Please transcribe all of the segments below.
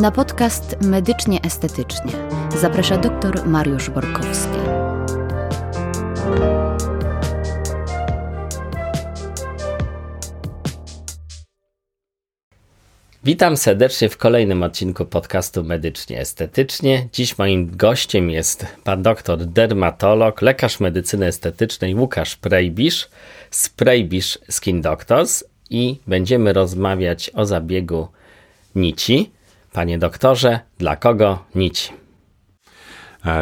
Na podcast Medycznie Estetycznie zaprasza dr Mariusz Borkowski. Witam serdecznie w kolejnym odcinku podcastu Medycznie Estetycznie. Dziś moim gościem jest pan doktor dermatolog, lekarz medycyny estetycznej Łukasz Prejbisz z Prejbisz Skin Doctors i będziemy rozmawiać o zabiegu nici. Panie doktorze, dla kogo nici?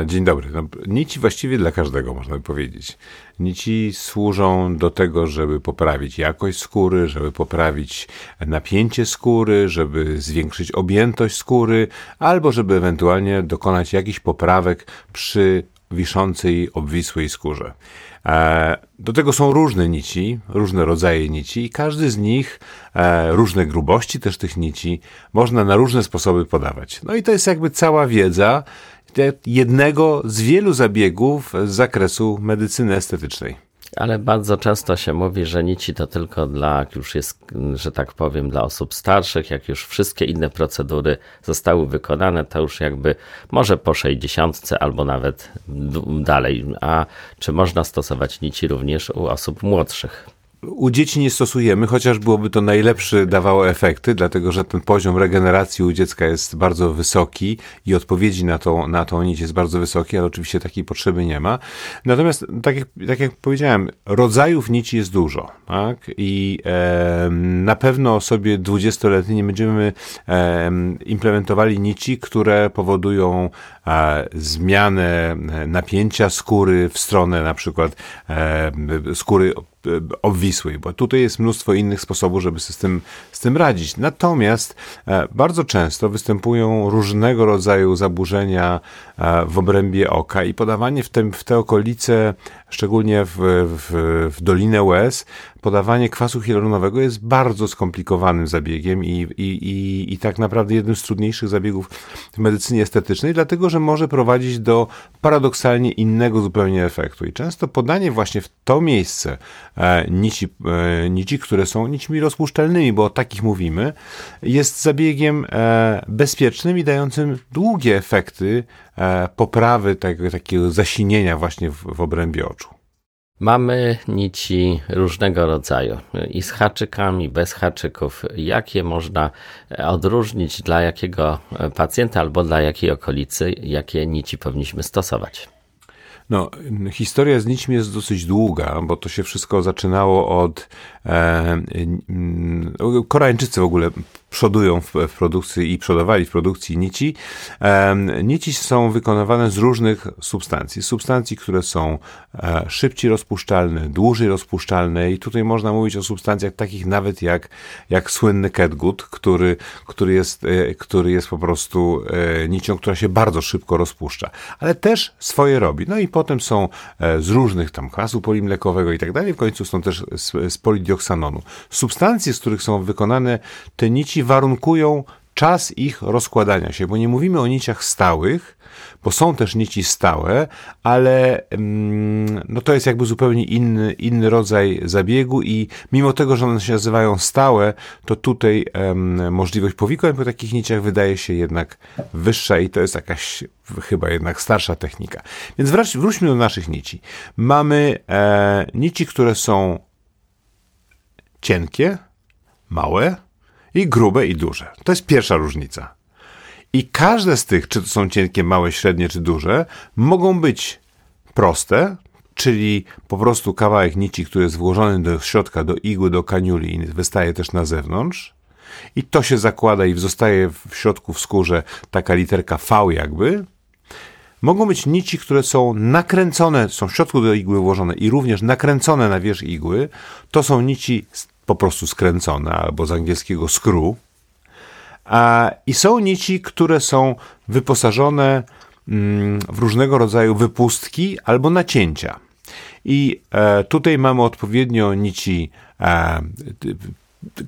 Dzień dobry. No, nici właściwie dla każdego, można by powiedzieć. Nici służą do tego, żeby poprawić jakość skóry, żeby poprawić napięcie skóry, żeby zwiększyć objętość skóry, albo żeby ewentualnie dokonać jakichś poprawek przy wiszącej, obwisłej skórze. E, do tego są różne nici, różne rodzaje nici i każdy z nich, e, różne grubości też tych nici, można na różne sposoby podawać. No i to jest jakby cała wiedza jednego z wielu zabiegów z zakresu medycyny estetycznej. Ale bardzo często się mówi, że nici to tylko dla, już jest, że tak powiem, dla osób starszych, jak już wszystkie inne procedury zostały wykonane, to już jakby może po 60 albo nawet dalej. A czy można stosować nici również u osób młodszych? U dzieci nie stosujemy, chociaż byłoby to najlepszy, dawało efekty, dlatego że ten poziom regeneracji u dziecka jest bardzo wysoki i odpowiedzi na tą, na tą nić jest bardzo wysoki, ale oczywiście takiej potrzeby nie ma. Natomiast, tak jak, tak jak powiedziałem, rodzajów nici jest dużo, tak? I e, na pewno osobie 20-letniej nie będziemy e, implementowali nici, które powodują e, zmianę napięcia skóry w stronę na przykład e, skóry obwisłej, bo tutaj jest mnóstwo innych sposobów, żeby sobie z tym, z tym radzić. Natomiast e, bardzo często występują różnego rodzaju zaburzenia e, w obrębie oka i podawanie w, tym, w te okolice, szczególnie w, w, w Dolinę łez, podawanie kwasu hialuronowego jest bardzo skomplikowanym zabiegiem i, i, i, i tak naprawdę jednym z trudniejszych zabiegów w medycynie estetycznej, dlatego że może prowadzić do paradoksalnie innego zupełnie efektu. I często podanie właśnie w to miejsce e, nici, e, nici, które są nićmi rozpuszczalnymi, bo o takich mówimy, jest zabiegiem e, bezpiecznym i dającym długie efekty e, poprawy tego, takiego zasinienia właśnie w, w obrębie oczu. Mamy nici różnego rodzaju i z haczykami, bez haczyków. Jakie można odróżnić dla jakiego pacjenta albo dla jakiej okolicy, jakie nici powinniśmy stosować? No, historia z nićmi jest dosyć długa, bo to się wszystko zaczynało od. E, Koreańczycy w ogóle przodują w, w, produkcji i przodowali w produkcji nici. E, nici są wykonywane z różnych substancji. Substancji, które są e, szybciej rozpuszczalne, dłużej rozpuszczalne i tutaj można mówić o substancjach takich nawet jak, jak słynny catgut, który, który, jest, e, który jest po prostu e, nicią, która się bardzo szybko rozpuszcza, ale też swoje robi. No i potem są e, z różnych tam kwasu polimlekowego i tak dalej, w końcu są też z, z. Substancje, z których są wykonane te nici warunkują czas ich rozkładania się, bo nie mówimy o niciach stałych, bo są też nici stałe, ale mm, no to jest jakby zupełnie inny, inny rodzaj zabiegu i mimo tego, że one się nazywają stałe, to tutaj um, możliwość powikłań po takich niciach wydaje się jednak wyższa i to jest jakaś chyba jednak starsza technika. Więc wracz, wróćmy do naszych nici. Mamy e, nici, które są cienkie, małe i grube i duże. To jest pierwsza różnica. I każde z tych, czy to są cienkie, małe, średnie czy duże, mogą być proste, czyli po prostu kawałek nici, który jest włożony do środka, do igły, do kaniuli i wystaje też na zewnątrz. I to się zakłada i zostaje w środku w skórze taka literka V jakby. Mogą być nici, które są nakręcone, są w środku do igły włożone i również nakręcone na wierzch igły. To są nici po prostu skręcone, albo z angielskiego screw. I są nici, które są wyposażone mm, w różnego rodzaju wypustki albo nacięcia. I e, tutaj mamy odpowiednio nici, e,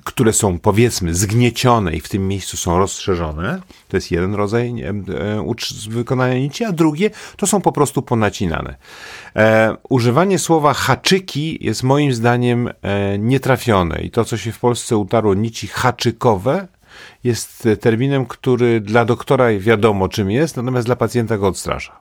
które są powiedzmy zgniecione i w tym miejscu są rozszerzone. To jest jeden rodzaj e, wykonania nici, a drugie to są po prostu ponacinane. Używanie słowa haczyki jest moim zdaniem nietrafione i to, co się w Polsce utarło nici haczykowe, jest terminem, który dla doktora wiadomo czym jest, natomiast dla pacjenta go odstrasza.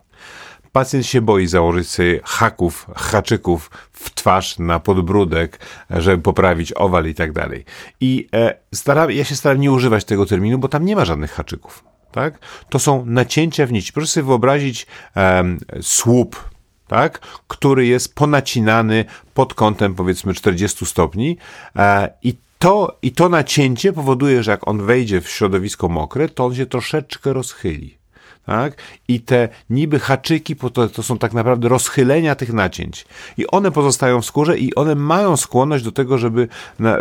Pacjent się boi założyć sobie haków, haczyków w twarz, na podbródek, żeby poprawić owal i tak dalej. I e, staram, ja się staram nie używać tego terminu, bo tam nie ma żadnych haczyków. Tak? To są nacięcia w nici. Proszę sobie wyobrazić um, słup, tak? który jest ponacinany pod kątem powiedzmy 40 stopni e, i to, I to nacięcie powoduje, że jak on wejdzie w środowisko mokre, to on się troszeczkę rozchyli tak? I te niby haczyki to, to są tak naprawdę rozchylenia tych nacięć. I one pozostają w skórze i one mają skłonność do tego, żeby na,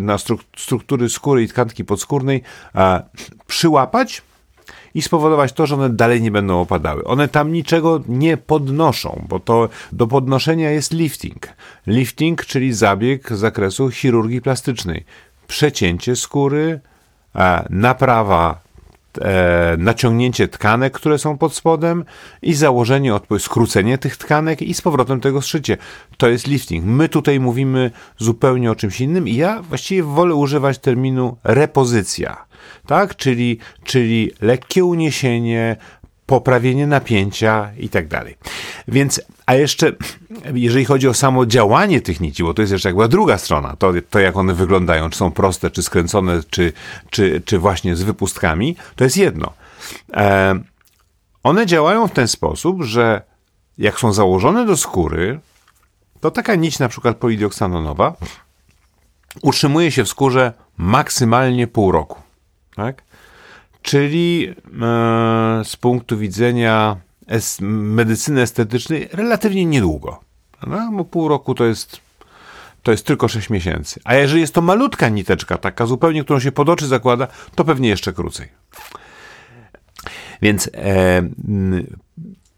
na struktury skóry i tkanki podskórnej a, przyłapać i spowodować to, że one dalej nie będą opadały. One tam niczego nie podnoszą, bo to do podnoszenia jest lifting. Lifting, czyli zabieg z zakresu chirurgii plastycznej. Przecięcie skóry, naprawa e, naciągnięcie tkanek, które są pod spodem i założenie, skrócenie tych tkanek i z powrotem tego zszycie. To jest lifting. My tutaj mówimy zupełnie o czymś innym i ja właściwie wolę używać terminu repozycja, tak? Czyli, czyli lekkie uniesienie, poprawienie napięcia i tak dalej. Więc, a jeszcze, jeżeli chodzi o samo działanie tych nici, bo to jest jeszcze jakby druga strona, to, to jak one wyglądają, czy są proste, czy skręcone, czy, czy, czy właśnie z wypustkami, to jest jedno. E, one działają w ten sposób, że jak są założone do skóry, to taka nić na przykład utrzymuje się w skórze maksymalnie pół roku. Tak? Czyli e, z punktu widzenia es, medycyny estetycznej relatywnie niedługo. Bo pół roku to jest, to jest tylko 6 miesięcy. A jeżeli jest to malutka niteczka, taka zupełnie, którą się pod oczy zakłada, to pewnie jeszcze krócej. Więc e,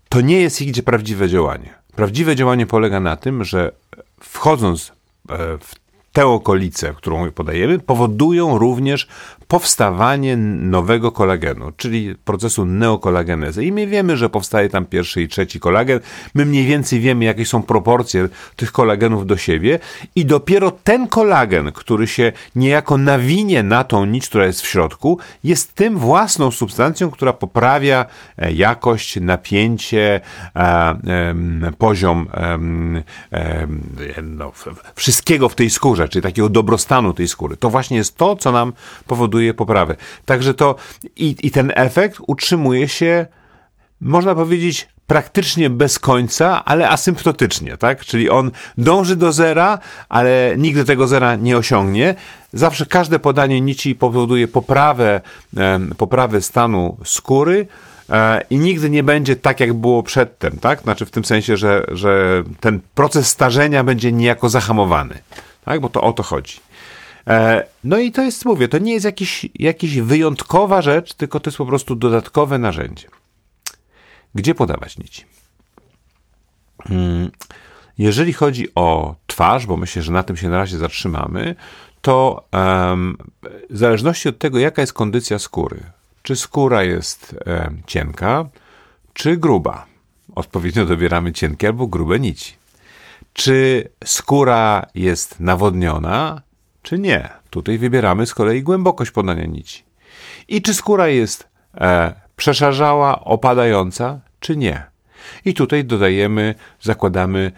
to nie jest ich prawdziwe działanie. Prawdziwe działanie polega na tym, że wchodząc e, w te okolice, którą podajemy, powodują również powstawanie nowego kolagenu, czyli procesu neokolagenezy. I my wiemy, że powstaje tam pierwszy i trzeci kolagen. My mniej więcej wiemy, jakie są proporcje tych kolagenów do siebie i dopiero ten kolagen, który się niejako nawinie na tą nić, która jest w środku, jest tym własną substancją, która poprawia e, jakość, napięcie, poziom no, wszystkiego w tej skórze, czyli takiego dobrostanu tej skóry. To właśnie jest to, co nam powoduje poprawę. Także to i, i ten efekt utrzymuje się, można powiedzieć, praktycznie bez końca, ale asymptotycznie, tak? Czyli on dąży do zera, ale nigdy tego zera nie osiągnie. Zawsze każde podanie nici powoduje poprawę, poprawę stanu skóry, e, i nigdy nie będzie tak, jak było przedtem, tak? Znaczy w tym sensie, że, że ten proces starzenia będzie niejako zahamowany, tak? Bo to o to chodzi. E, no i to jest, mówię, to nie jest jakiś, jakiś wyjątkowa rzecz, tylko to jest po prostu dodatkowe narzędzie. Gdzie podawać nici? Hmm, jeżeli chodzi o twarz, bo myślę, że na tym się na razie zatrzymamy, to w zależności od tego, jaka jest kondycja skóry, czy skóra jest cienka, czy gruba, odpowiednio dobieramy cienkie albo grube nici. Czy skóra jest nawodniona, czy nie. Tutaj wybieramy z kolei głębokość podania nici. I czy skóra jest e, przeszarzała, opadająca, czy nie. I tutaj dodajemy, zakładamy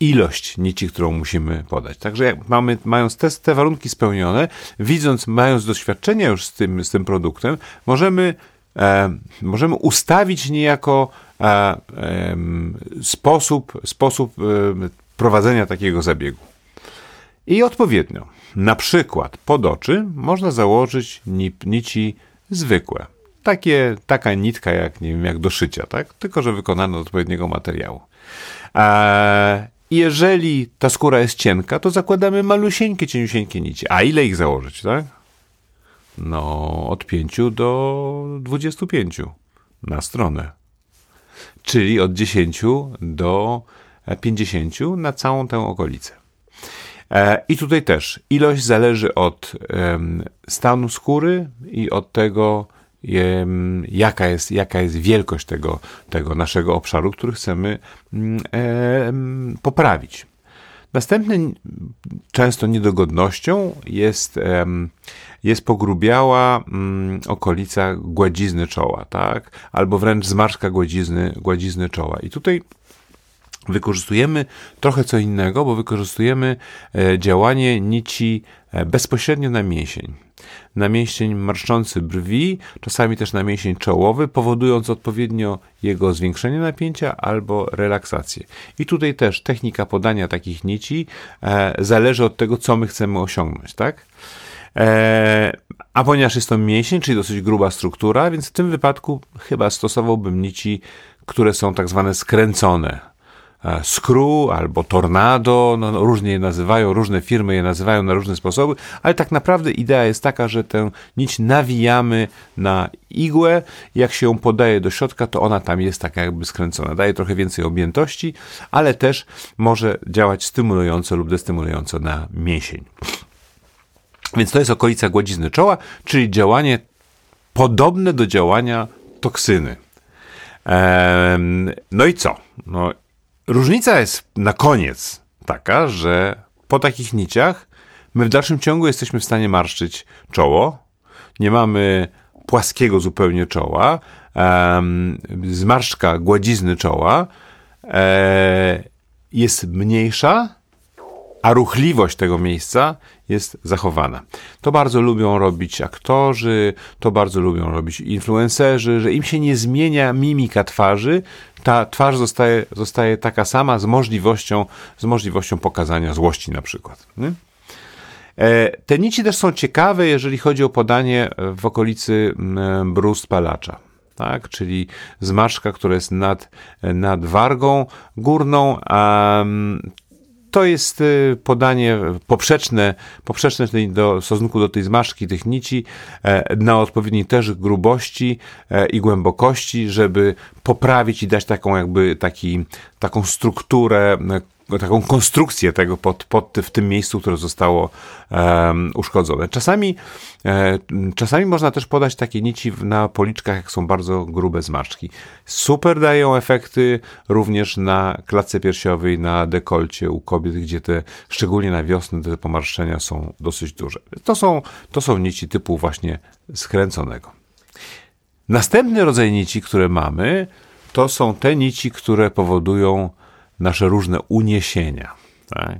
ilość nici, którą musimy podać. Także jak mamy, mając te, te warunki spełnione, widząc, mając doświadczenie już z tym, z tym produktem, możemy, e, możemy ustawić niejako e, e, sposób, sposób e, prowadzenia takiego zabiegu. I odpowiednio na przykład pod oczy można założyć nici zwykłe. Takie, taka nitka jak, nie wiem, jak do szycia, tak? Tylko, że wykonana z odpowiedniego materiału. A jeżeli ta skóra jest cienka, to zakładamy malusieńkie, cieniusieńkie nici. A ile ich założyć, tak? No, od 5 do 25 na stronę. Czyli od 10 do 50 na całą tę okolicę. E, I tutaj też ilość zależy od stanu skóry i od tego, jaka jest, jaka jest wielkość tego, tego naszego obszaru, który chcemy mm, poprawić. Następny, często niedogodnością jest, jest pogrubiała mm, okolica gładzizny czoła, tak? Albo wręcz zmarszka gładzizny, gładzizny czoła. I tutaj wykorzystujemy trochę co innego, bo wykorzystujemy e, działanie nici e, bezpośrednio na mięsień. Na mięsień marszczący brwi, czasami też na mięsień czołowy, powodując odpowiednio jego zwiększenie napięcia albo relaksację. I tutaj też technika podania takich nici e, zależy od tego, co my chcemy osiągnąć, tak? a ponieważ jest to mięsień, czyli dosyć gruba struktura, więc w tym wypadku chyba stosowałbym nici, które są tak zwane skręcone Screw albo Tornado, no, no, różnie je nazywają, różne firmy je nazywają na różne sposoby, ale tak naprawdę idea jest taka, że tę nić nawijamy na igłę, jak się ją podaje do środka, to ona tam jest taka jakby skręcona. Daje trochę więcej objętości, ale też może działać stymulująco lub destymulująco na mięsień. Więc to jest okolica gładzizny czoła, czyli działanie podobne do działania toksyny. No i co? No Różnica jest na koniec taka, że po takich niciach my w dalszym ciągu jesteśmy w stanie marszczyć czoło. Nie mamy płaskiego zupełnie czoła. Um, zmarszczka gładzizny czoła e, jest mniejsza, a ruchliwość tego miejsca jest zachowana. To bardzo lubią robić aktorzy, to bardzo lubią robić influencerzy, że im się nie zmienia mimika twarzy, ta twarz zostaje, zostaje taka sama z możliwością, z możliwością pokazania złości na przykład. Nie? E, te nici też są ciekawe, jeżeli chodzi o podanie w okolicy brust palacza. Tak, czyli zmarszka, która jest nad, nad wargą górną, a to jest y, podanie poprzeczne, poprzeczne do, w stosunku do tej zmarszki tych nici e, na odpowiedniej też grubości e, i głębokości, żeby poprawić i dać taką jakby taki, taką strukturę taką konstrukcję tego pod, pod, w tym miejscu, które zostało um, uszkodzone. Czasami, e, czasami można też podać takie nici na policzkach, jak są bardzo grube zmarszczki. Super dają efekty również na klatce piersiowej, na dekolcie u kobiet, gdzie te, szczególnie na wiosnę, te pomarszczenia są dosyć duże. To są, to są nici typu właśnie skręconego. Następny rodzaj nici, które mamy, to są te nici, które powodują nasze różne uniesienia. Tak?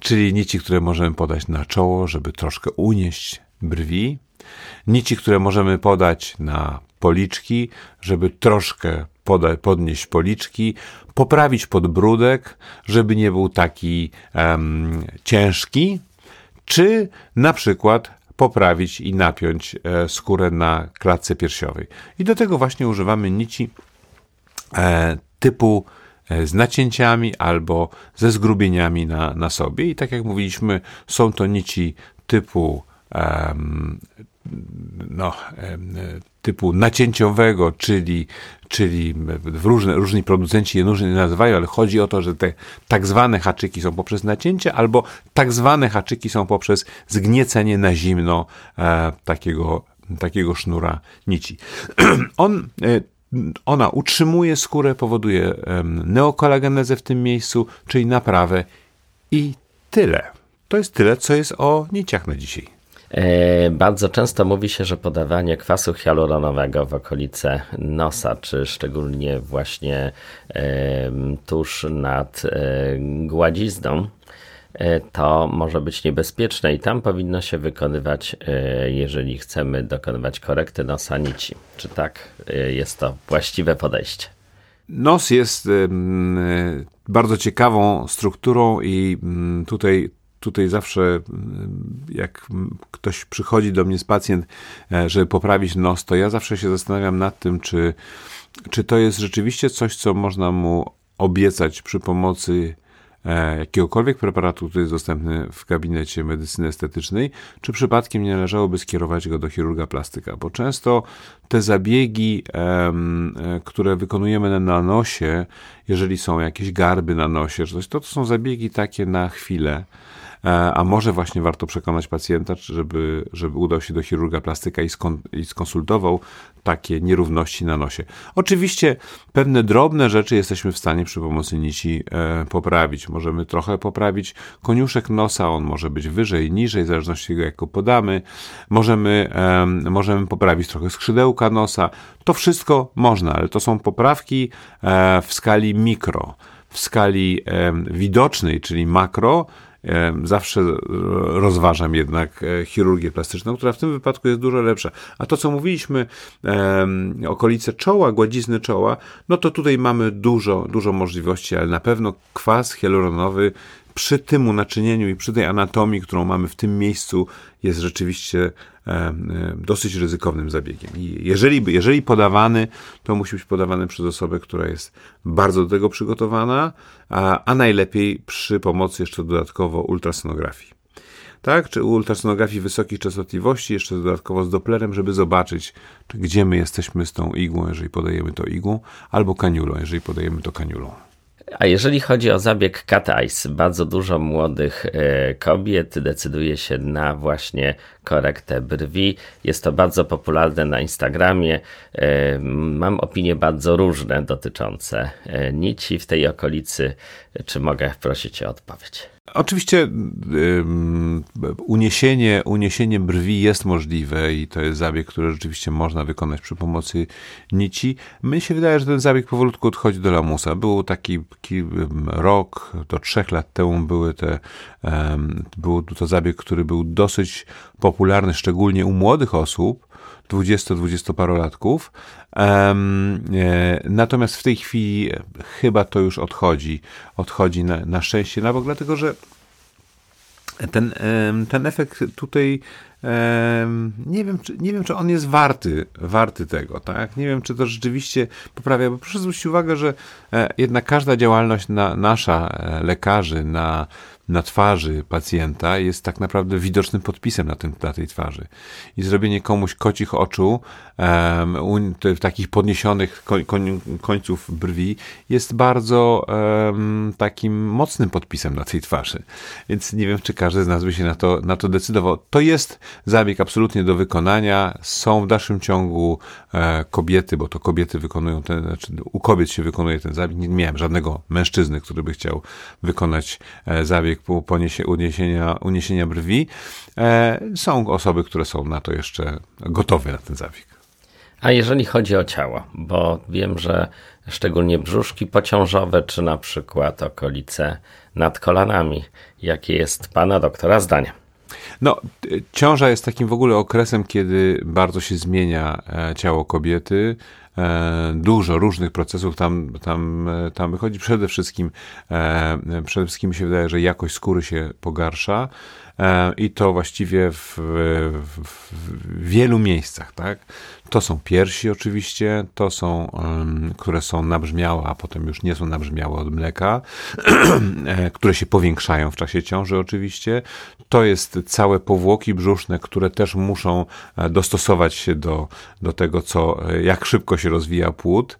Czyli nici, które możemy podać na czoło, żeby troszkę unieść brwi, nici, które możemy podać na policzki, żeby troszkę poda- podnieść policzki, poprawić podbródek, żeby nie był taki um, ciężki, czy na przykład poprawić i napiąć e, skórę na klatce piersiowej. I do tego właśnie używamy nici e, typu z nacięciami albo ze zgrubieniami na, na sobie. I tak jak mówiliśmy, są to nici typu um, no, typu nacięciowego, czyli, czyli różne, różni producenci je różnie nazywają, ale chodzi o to, że te tak zwane haczyki są poprzez nacięcie, albo tak zwane haczyki są poprzez zgniecenie na zimno e, takiego, takiego sznura nici. On e, ona utrzymuje skórę, powoduje neokolagenezę w tym miejscu, czyli naprawę i tyle. To jest tyle, co jest o niciach na dzisiaj. E, bardzo często mówi się, że podawanie kwasu hialuronowego w okolice nosa, czy szczególnie właśnie tuż nad e, gładzizną, to może być niebezpieczne i tam powinno się wykonywać, e, jeżeli chcemy dokonywać korekty nosa nici. Czy tak e, jest to właściwe podejście? Nos jest bardzo ciekawą strukturą i mm, tutaj tutaj zawsze, jak ktoś przychodzi do mnie z pacjent, żeby poprawić nos, to ja zawsze się zastanawiam nad tym, czy, czy to jest rzeczywiście coś, co można mu obiecać przy pomocy E, jakiegokolwiek preparatu, który jest dostępny w gabinecie medycyny estetycznej, czy przypadkiem nie należałoby skierować go do chirurga plastyka, bo często te zabiegi, e, które wykonujemy na nosie, jeżeli są jakieś garby na nosie, to, to są zabiegi takie na chwilę, a może właśnie warto przekonać pacjenta, żeby, żeby udał się do chirurga plastyka i, skon, i skonsultował takie nierówności na nosie. Oczywiście pewne drobne rzeczy jesteśmy w stanie przy pomocy nici e, poprawić. Możemy trochę poprawić koniuszek nosa, on może być wyżej, niżej, w zależności od tego, jak go podamy. Możemy, e, możemy poprawić trochę skrzydełka nosa. To wszystko można, ale to są poprawki e, w skali mikro. W skali e, widocznej, czyli makro, zawsze rozważam jednak e, chirurgię plastyczną, która w tym wypadku jest dużo lepsza. A to, co mówiliśmy, okolice czoła, gładzizny czoła, no to tutaj mamy dużo, dużo możliwości, ale na pewno kwas hialuronowy przy tym naczynieniu i przy tej anatomii, którą mamy w tym miejscu, jest rzeczywiście e, e, dosyć ryzykownym zabiegiem. I jeżeli, jeżeli podawany, to musi być podawany przez osobę, która jest bardzo do tego przygotowana, a, a najlepiej przy pomocy jeszcze dodatkowo ultrasonografii. Tak, czy ultrasonografii wysokich częstotliwości, jeszcze dodatkowo z Dopplerem, żeby zobaczyć, gdzie my jesteśmy z tą igłą, jeżeli podajemy to igłą, albo kaniulą, jeżeli podajemy to kaniulą. A jeżeli chodzi o zabieg cat eyes, bardzo dużo młodych e, kobiet decyduje się na właśnie korektę brwi. Jest to bardzo popularne na Instagramie. E, mam opinie bardzo różne dotyczące e, nici w tej okolicy. Czy mogę prosić o odpowiedź? Oczywiście uniesienie, uniesienie brwi jest możliwe i to jest zabieg, który rzeczywiście można wykonać przy pomocy nici. Mnie się wydaje, że ten zabieg powolutku odchodzi do lamusa. Był taki, taki rok do trzech lat temu były te, był to zabieg, który był dosyć popularny, szczególnie u młodych osób, 20-20 parolatków. Natomiast w tej chwili chyba to już odchodzi. Odchodzi na, na szczęście na bok, dlatego że ten, ten efekt tutaj nie wiem, czy, nie wiem, czy on jest warty, warty tego, tak? Nie wiem, czy to rzeczywiście poprawia, bo proszę zwrócić uwagę, że e, jednak każda działalność na, nasza, e, lekarzy, na na twarzy pacjenta jest tak naprawdę widocznym podpisem na, tym, na tej twarzy. I zrobienie komuś kocich oczu, um, takich podniesionych koń, końców brwi, jest bardzo um, takim mocnym podpisem na tej twarzy. Więc nie wiem, czy każdy z nas by się na to, na to decydował. To jest zabieg absolutnie do wykonania. Są w dalszym ciągu e, kobiety, bo to kobiety wykonują ten, znaczy u kobiet się wykonuje ten zabieg. Nie miałem żadnego mężczyzny, który by chciał wykonać e, zabieg zabieg poniesie, uniesienia, uniesienia brwi. E, są osoby, które są na to jeszcze gotowe na ten zabieg. A jeżeli chodzi o ciało, bo wiem, że szczególnie brzuszki pociążowe, czy na przykład okolice nad kolanami, jakie jest pana doktora zdanie? No, ciąża jest takim w ogóle okresem, kiedy bardzo się zmienia e, ciało kobiety. E, dużo różnych procesów tam, tam, e, tam wychodzi. Przede wszystkim, przede wszystkim mi się wydaje, że jakość skóry się pogarsza i to właściwie w, w, w wielu miejscach, tak? To są piersi oczywiście, to są, które są nabrzmiałe, a potem już nie są nabrzmiałe od mleka, e, które się powiększają w czasie ciąży oczywiście. To jest całe powłoki brzuszne, które też muszą e, dostosować się do, do tego, co, e, jak szybko się rozwija płód.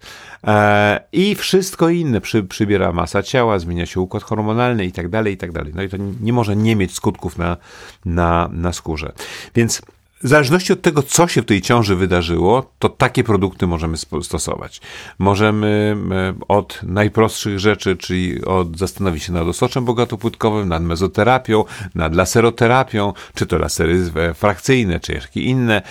I wszystko inne przy, przybiera masa ciała, zmienia się układ hormonalny i tak dalej, i tak dalej. No i to nie może nie mieć skutków na, na, na skórze. Więc w zależności od tego, co się w tej ciąży wydarzyło, to takie produkty możemy stosować. Możemy e, od najprostszych rzeczy, czyli od zastanowić się nad osoczem bogatopłytkowym, nad mezoterapią, nad laseroterapią, czy to lasery frakcyjne, czy jakieś inne,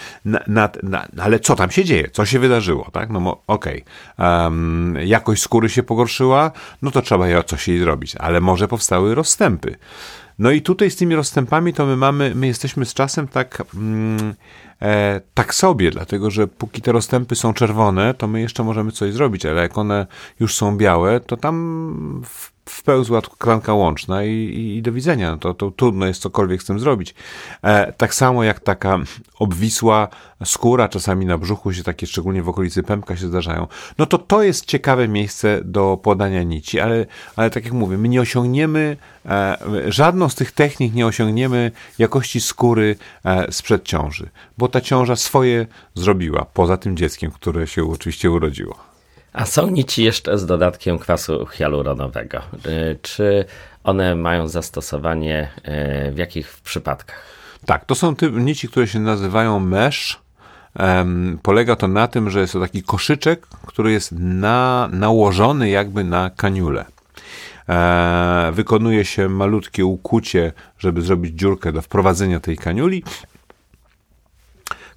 nad, ale co tam się dzieje? Co się wydarzyło? Tak? No okej. Okay. Um, jakość skóry się pogorszyła, no to trzeba coś jej zrobić, ale może powstały rozstępy. No i tutaj z tymi rozstępami to my mamy, my jesteśmy z czasem tak, mm, e, tak sobie, dlatego że póki te rozstępy są czerwone, to my jeszcze możemy coś zrobić, ale jak one już są białe, to tam w wpełzła klanka łączna i, i, i do widzenia. No to, to trudno jest cokolwiek z tym zrobić. E, tak samo jak taka obwisła skóra, czasami na brzuchu się takie, szczególnie w okolicy pępka się zdarzają. No to to jest ciekawe miejsce do podania nici, ale, ale tak jak mówię, my nie osiągniemy, e, żadną z tych technik nie osiągniemy jakości skóry e, sprzed ciąży, bo ta ciąża swoje zrobiła, poza tym dzieckiem, które się oczywiście urodziło. A są nici jeszcze z dodatkiem kwasu hialuronowego. Y, czy one mają zastosowanie y, w jakich przypadkach? Tak, to są te nici, które się nazywają mesh. Polega to na tym, że jest to taki koszyczek, który jest na, nałożony jakby na kaniulę. E, wykonuje się malutkie ukucie, żeby zrobić dziurkę do wprowadzenia tej kaniuli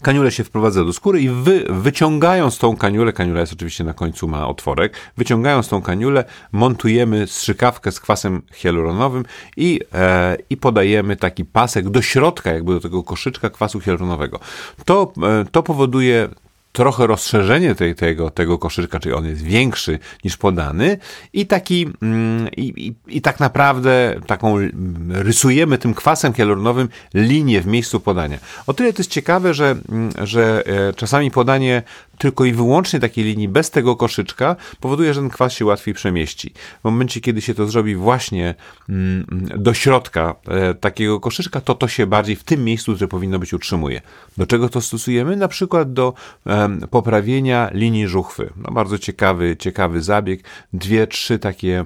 Kaniulę się wprowadza do skóry i wy, wyciągając tą kaniulę, kaniula jest oczywiście na końcu, ma otworek, wyciągając tą kaniulę, montujemy strzykawkę z kwasem hialuronowym i, e, i podajemy taki pasek do środka, jakby do tego koszyczka kwasu hialuronowego. To, e, to powoduje trochę rozszerzenie tej, tego, tego koszyczka, czyli on jest większy niż podany i taki mm, i, i, i, tak naprawdę taką rysujemy tym kwasem hialuronowym linię w miejscu podania. O tyle to jest ciekawe, że, mm, że e, czasami podanie tylko i wyłącznie takiej linii bez tego koszyczka powoduje, że ten kwas się łatwiej przemieści. W momencie, kiedy się to zrobi właśnie mm, do środka e, takiego koszyczka, to to się bardziej w tym miejscu, które powinno być, utrzymuje. Do czego to stosujemy? Na przykład do poprawienia linii żuchwy. No bardzo ciekawy, ciekawy zabieg. Dwie, trzy takie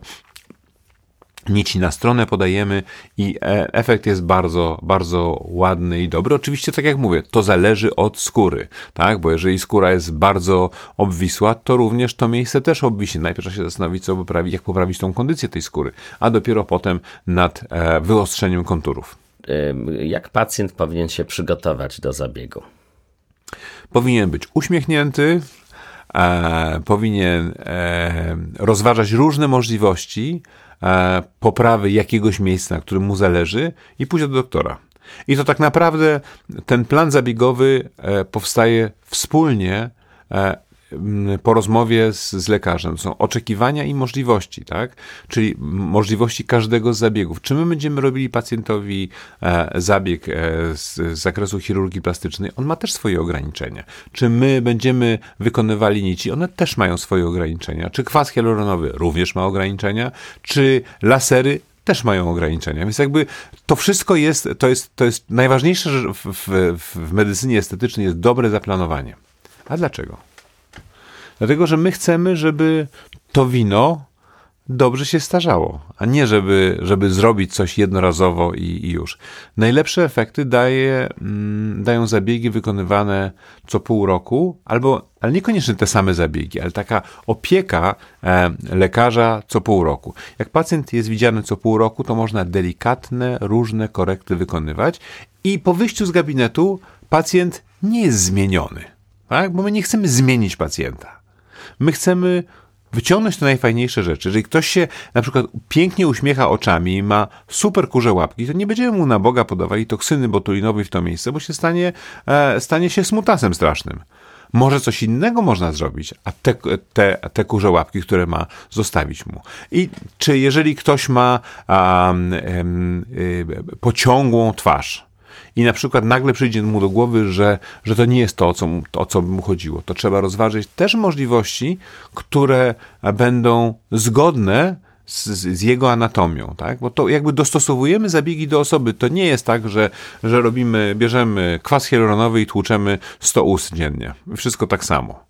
nici na stronę podajemy i e, efekt jest bardzo, bardzo ładny i dobry. Oczywiście, tak jak mówię, to zależy od skóry, tak? Bo jeżeli skóra jest bardzo obwisła, to również to miejsce też obwisi. Najpierw trzeba się zastanowić, co poprawić, jak poprawić tą kondycję tej skóry, a dopiero potem nad e, wyostrzeniem konturów. Jak pacjent powinien się przygotować do zabiegu? Powinien być uśmiechnięty, e, powinien e, rozważać różne możliwości, poprawy jakiegoś miejsca, na którym mu zależy i pójść do doktora. I to tak naprawdę ten plan zabiegowy e, powstaje wspólnie e, po rozmowie z, z lekarzem. Są oczekiwania i możliwości, tak? Czyli możliwości każdego z zabiegów. Czy my będziemy robili pacjentowi e, zabieg e, z, z zakresu chirurgii plastycznej? On ma też swoje ograniczenia. Czy my będziemy wykonywali nici? One też mają swoje ograniczenia. Czy kwas hialuronowy również ma ograniczenia? Czy lasery też mają ograniczenia. Więc jakby to wszystko jest, to jest, to jest najważniejsze w, w, w medycynie estetycznej jest dobre zaplanowanie. A dlaczego? Dlatego, że my chcemy, żeby to wino dobrze się starzało, a nie żeby, żeby zrobić coś jednorazowo i, i już. Najlepsze efekty daje, mm, dają zabiegi wykonywane co pół roku, albo, ale niekoniecznie te same zabiegi, ale taka opieka e, lekarza co pół roku. Jak pacjent jest widziany co pół roku, to można delikatne, różne korekty wykonywać i po wyjściu z gabinetu pacjent nie jest zmieniony, tak? bo my nie chcemy zmienić pacjenta. My chcemy wyciągnąć te najfajniejsze rzeczy. Jeżeli ktoś się na przykład pięknie uśmiecha oczami i ma super kurze łapki, to nie będziemy mu na Boga podawali toksyny botulinowej w to miejsce, bo się stanie, e, stanie się smutasem strasznym. Może coś innego można zrobić, a te, te, te kurze łapki, które ma, zostawić mu. I czy jeżeli ktoś ma um, um, pociągłą twarz, i na przykład nagle przyjdzie mu do głowy, że, że to nie jest to, o co, o co by mu chodziło. To trzeba rozważyć też możliwości, które będą zgodne z, z, jego anatomią, tak? Bo to jakby dostosowujemy zabiegi do osoby. To nie jest tak, że, że robimy, bierzemy kwas hialuronowy i tłuczemy 100 ust dziennie. Wszystko tak samo.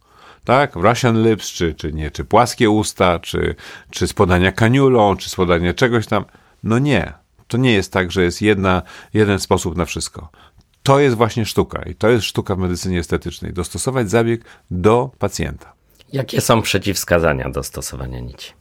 Tak? Russian lips, czy, czy nie, czy płaskie usta, czy, czy spodania kaniulą, czy spodanie czegoś tam. No nie. To nie jest tak, że jest jedna, jeden sposób na wszystko. To jest właśnie sztuka i to jest sztuka w medycynie estetycznej. Dostosować zabieg do pacjenta. Jakie są przeciwwskazania do stosowania nici?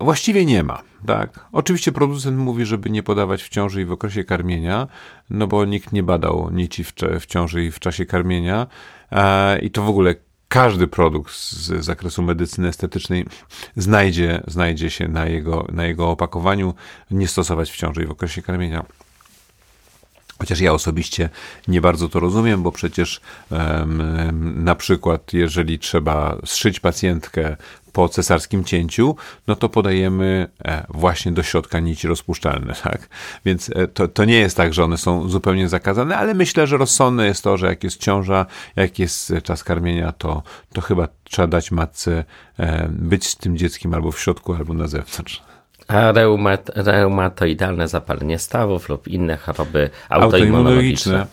Właściwie nie ma, tak. Oczywiście producent mówi, żeby nie podawać w ciąży i w okresie karmienia, no bo nikt nie badał nici w, w ciąży i w czasie karmienia e, i to w ogóle każdy produkt z zakresu medycyny estetycznej znajdzie, znajdzie się na jego, na jego opakowaniu, nie stosować w ciąży i w okresie karmienia. Chociaż ja osobiście nie bardzo to rozumiem, bo przecież um, na przykład, jeżeli trzeba zszyć pacjentkę po cesarskim cięciu, no to podajemy e, właśnie do środka nici rozpuszczalne, tak? Więc e, to, to nie jest tak, że one są zupełnie zakazane, ale myślę, że rozsądne jest to, że jak jest ciąża, jak jest czas karmienia, to, to chyba trzeba dać matce e, być z tym dzieckiem albo w środku, albo na zewnątrz. A reumat, reumatoidalne zapalenie stawów lub inne choroby autoimmunologiczne? E,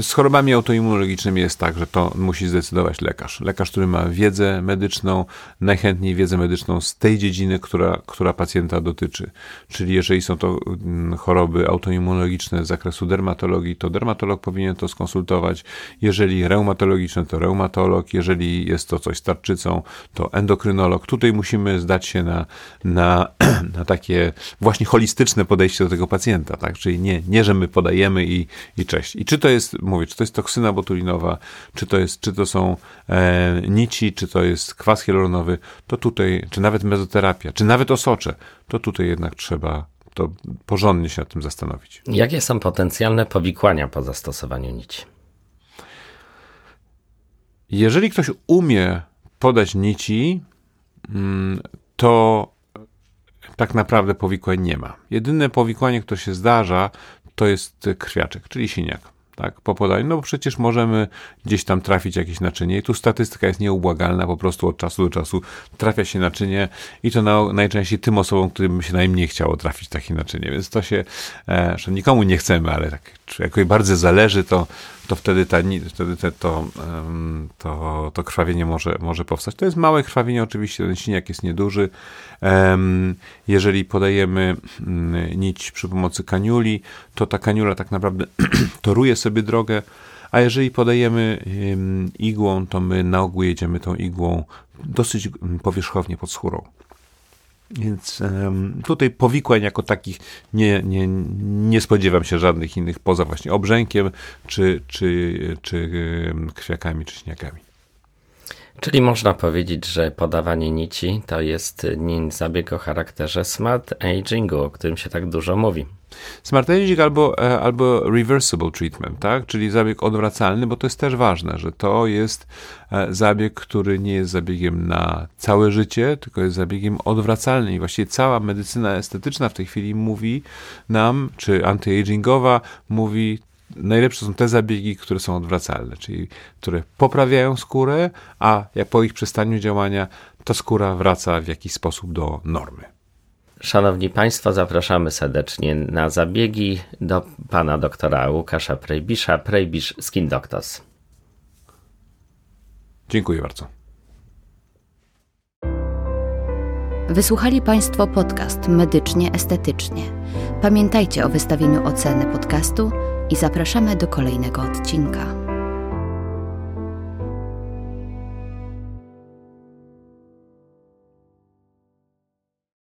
z chorobami autoimmunologicznymi jest tak, że to musi zdecydować lekarz. Lekarz, który ma wiedzę medyczną, najchętniej wiedzę medyczną z tej dziedziny, która, która pacjenta dotyczy. Czyli jeżeli są to mm, choroby autoimmunologiczne z zakresu dermatologii, to dermatolog powinien to skonsultować. Jeżeli reumatologiczne, to reumatolog. Jeżeli jest to coś z tarczycą, to endokrynolog. Tutaj musimy zdać się na, na, na takie właśnie holistyczne podejście do tego pacjenta, tak? Czyli nie, nie że my podajemy i, i cześć. I czy to jest, mówię, czy to jest toksyna botulinowa, czy to, jest, czy to są e, nici, czy to jest kwas hialuronowy, to tutaj, czy nawet mezoterapia, czy nawet osocze, to tutaj jednak trzeba to porządnie się nad tym zastanowić. Jakie są potencjalne powikłania po zastosowaniu nici? Jeżeli ktoś umie podać nici, mm, to tak naprawdę powikłań nie ma. Jedyne powikłanie, które się zdarza, to jest krwiaczek, czyli siniak tak, po podaniu, no bo przecież możemy gdzieś tam trafić jakieś naczynie i tu statystyka jest nieubłagalna, po prostu od czasu do czasu trafia się naczynie i to na, najczęściej tym osobom, którym się najmniej chciało trafić takie naczynie, więc to się, e, że nikomu nie chcemy, ale tak, czy jakoś bardzo zależy, to, to wtedy, ta, wtedy te, to, to, to krwawienie może, może powstać. To jest małe krwawienie, oczywiście ten siniak jest nieduży. Jeżeli podajemy mm, nić przy pomocy kaniuli, to ta kaniula tak naprawdę toruje sobie drogę, a jeżeli podajemy igłą, to my na ogół jedziemy tą igłą dosyć powierzchownie pod skórą. Więc tutaj powikłań jako takich nie, nie, nie spodziewam się żadnych innych poza właśnie obrzękiem, czy, czy, czy krwiakami, czy śniakami. Czyli można powiedzieć, że podawanie nici to jest zabieg o charakterze smart agingu, o którym się tak dużo mówi. Smart aging albo, e, albo reversible treatment, tak? czyli zabieg odwracalny, bo to jest też ważne, że to jest e, zabieg, który nie jest zabiegiem na całe życie, tylko jest zabiegiem odwracalnym. I właściwie cała medycyna estetyczna w tej chwili mówi nam, czy antyagingowa mówi najlepsze są te zabiegi, które są odwracalne, czyli które poprawiają skórę, a jak po ich przestaniu działania, to skóra wraca w jakiś sposób do normy. Szanowni Państwo, zapraszamy serdecznie na zabiegi do pana doktora Łukasza Prejbisza, Prejbisz Skin Doctors. Dziękuję bardzo. Wysłuchali Państwo podcast Medycznie Estetycznie. Pamiętajcie o wystawieniu oceny podcastu i zapraszamy do kolejnego odcinka.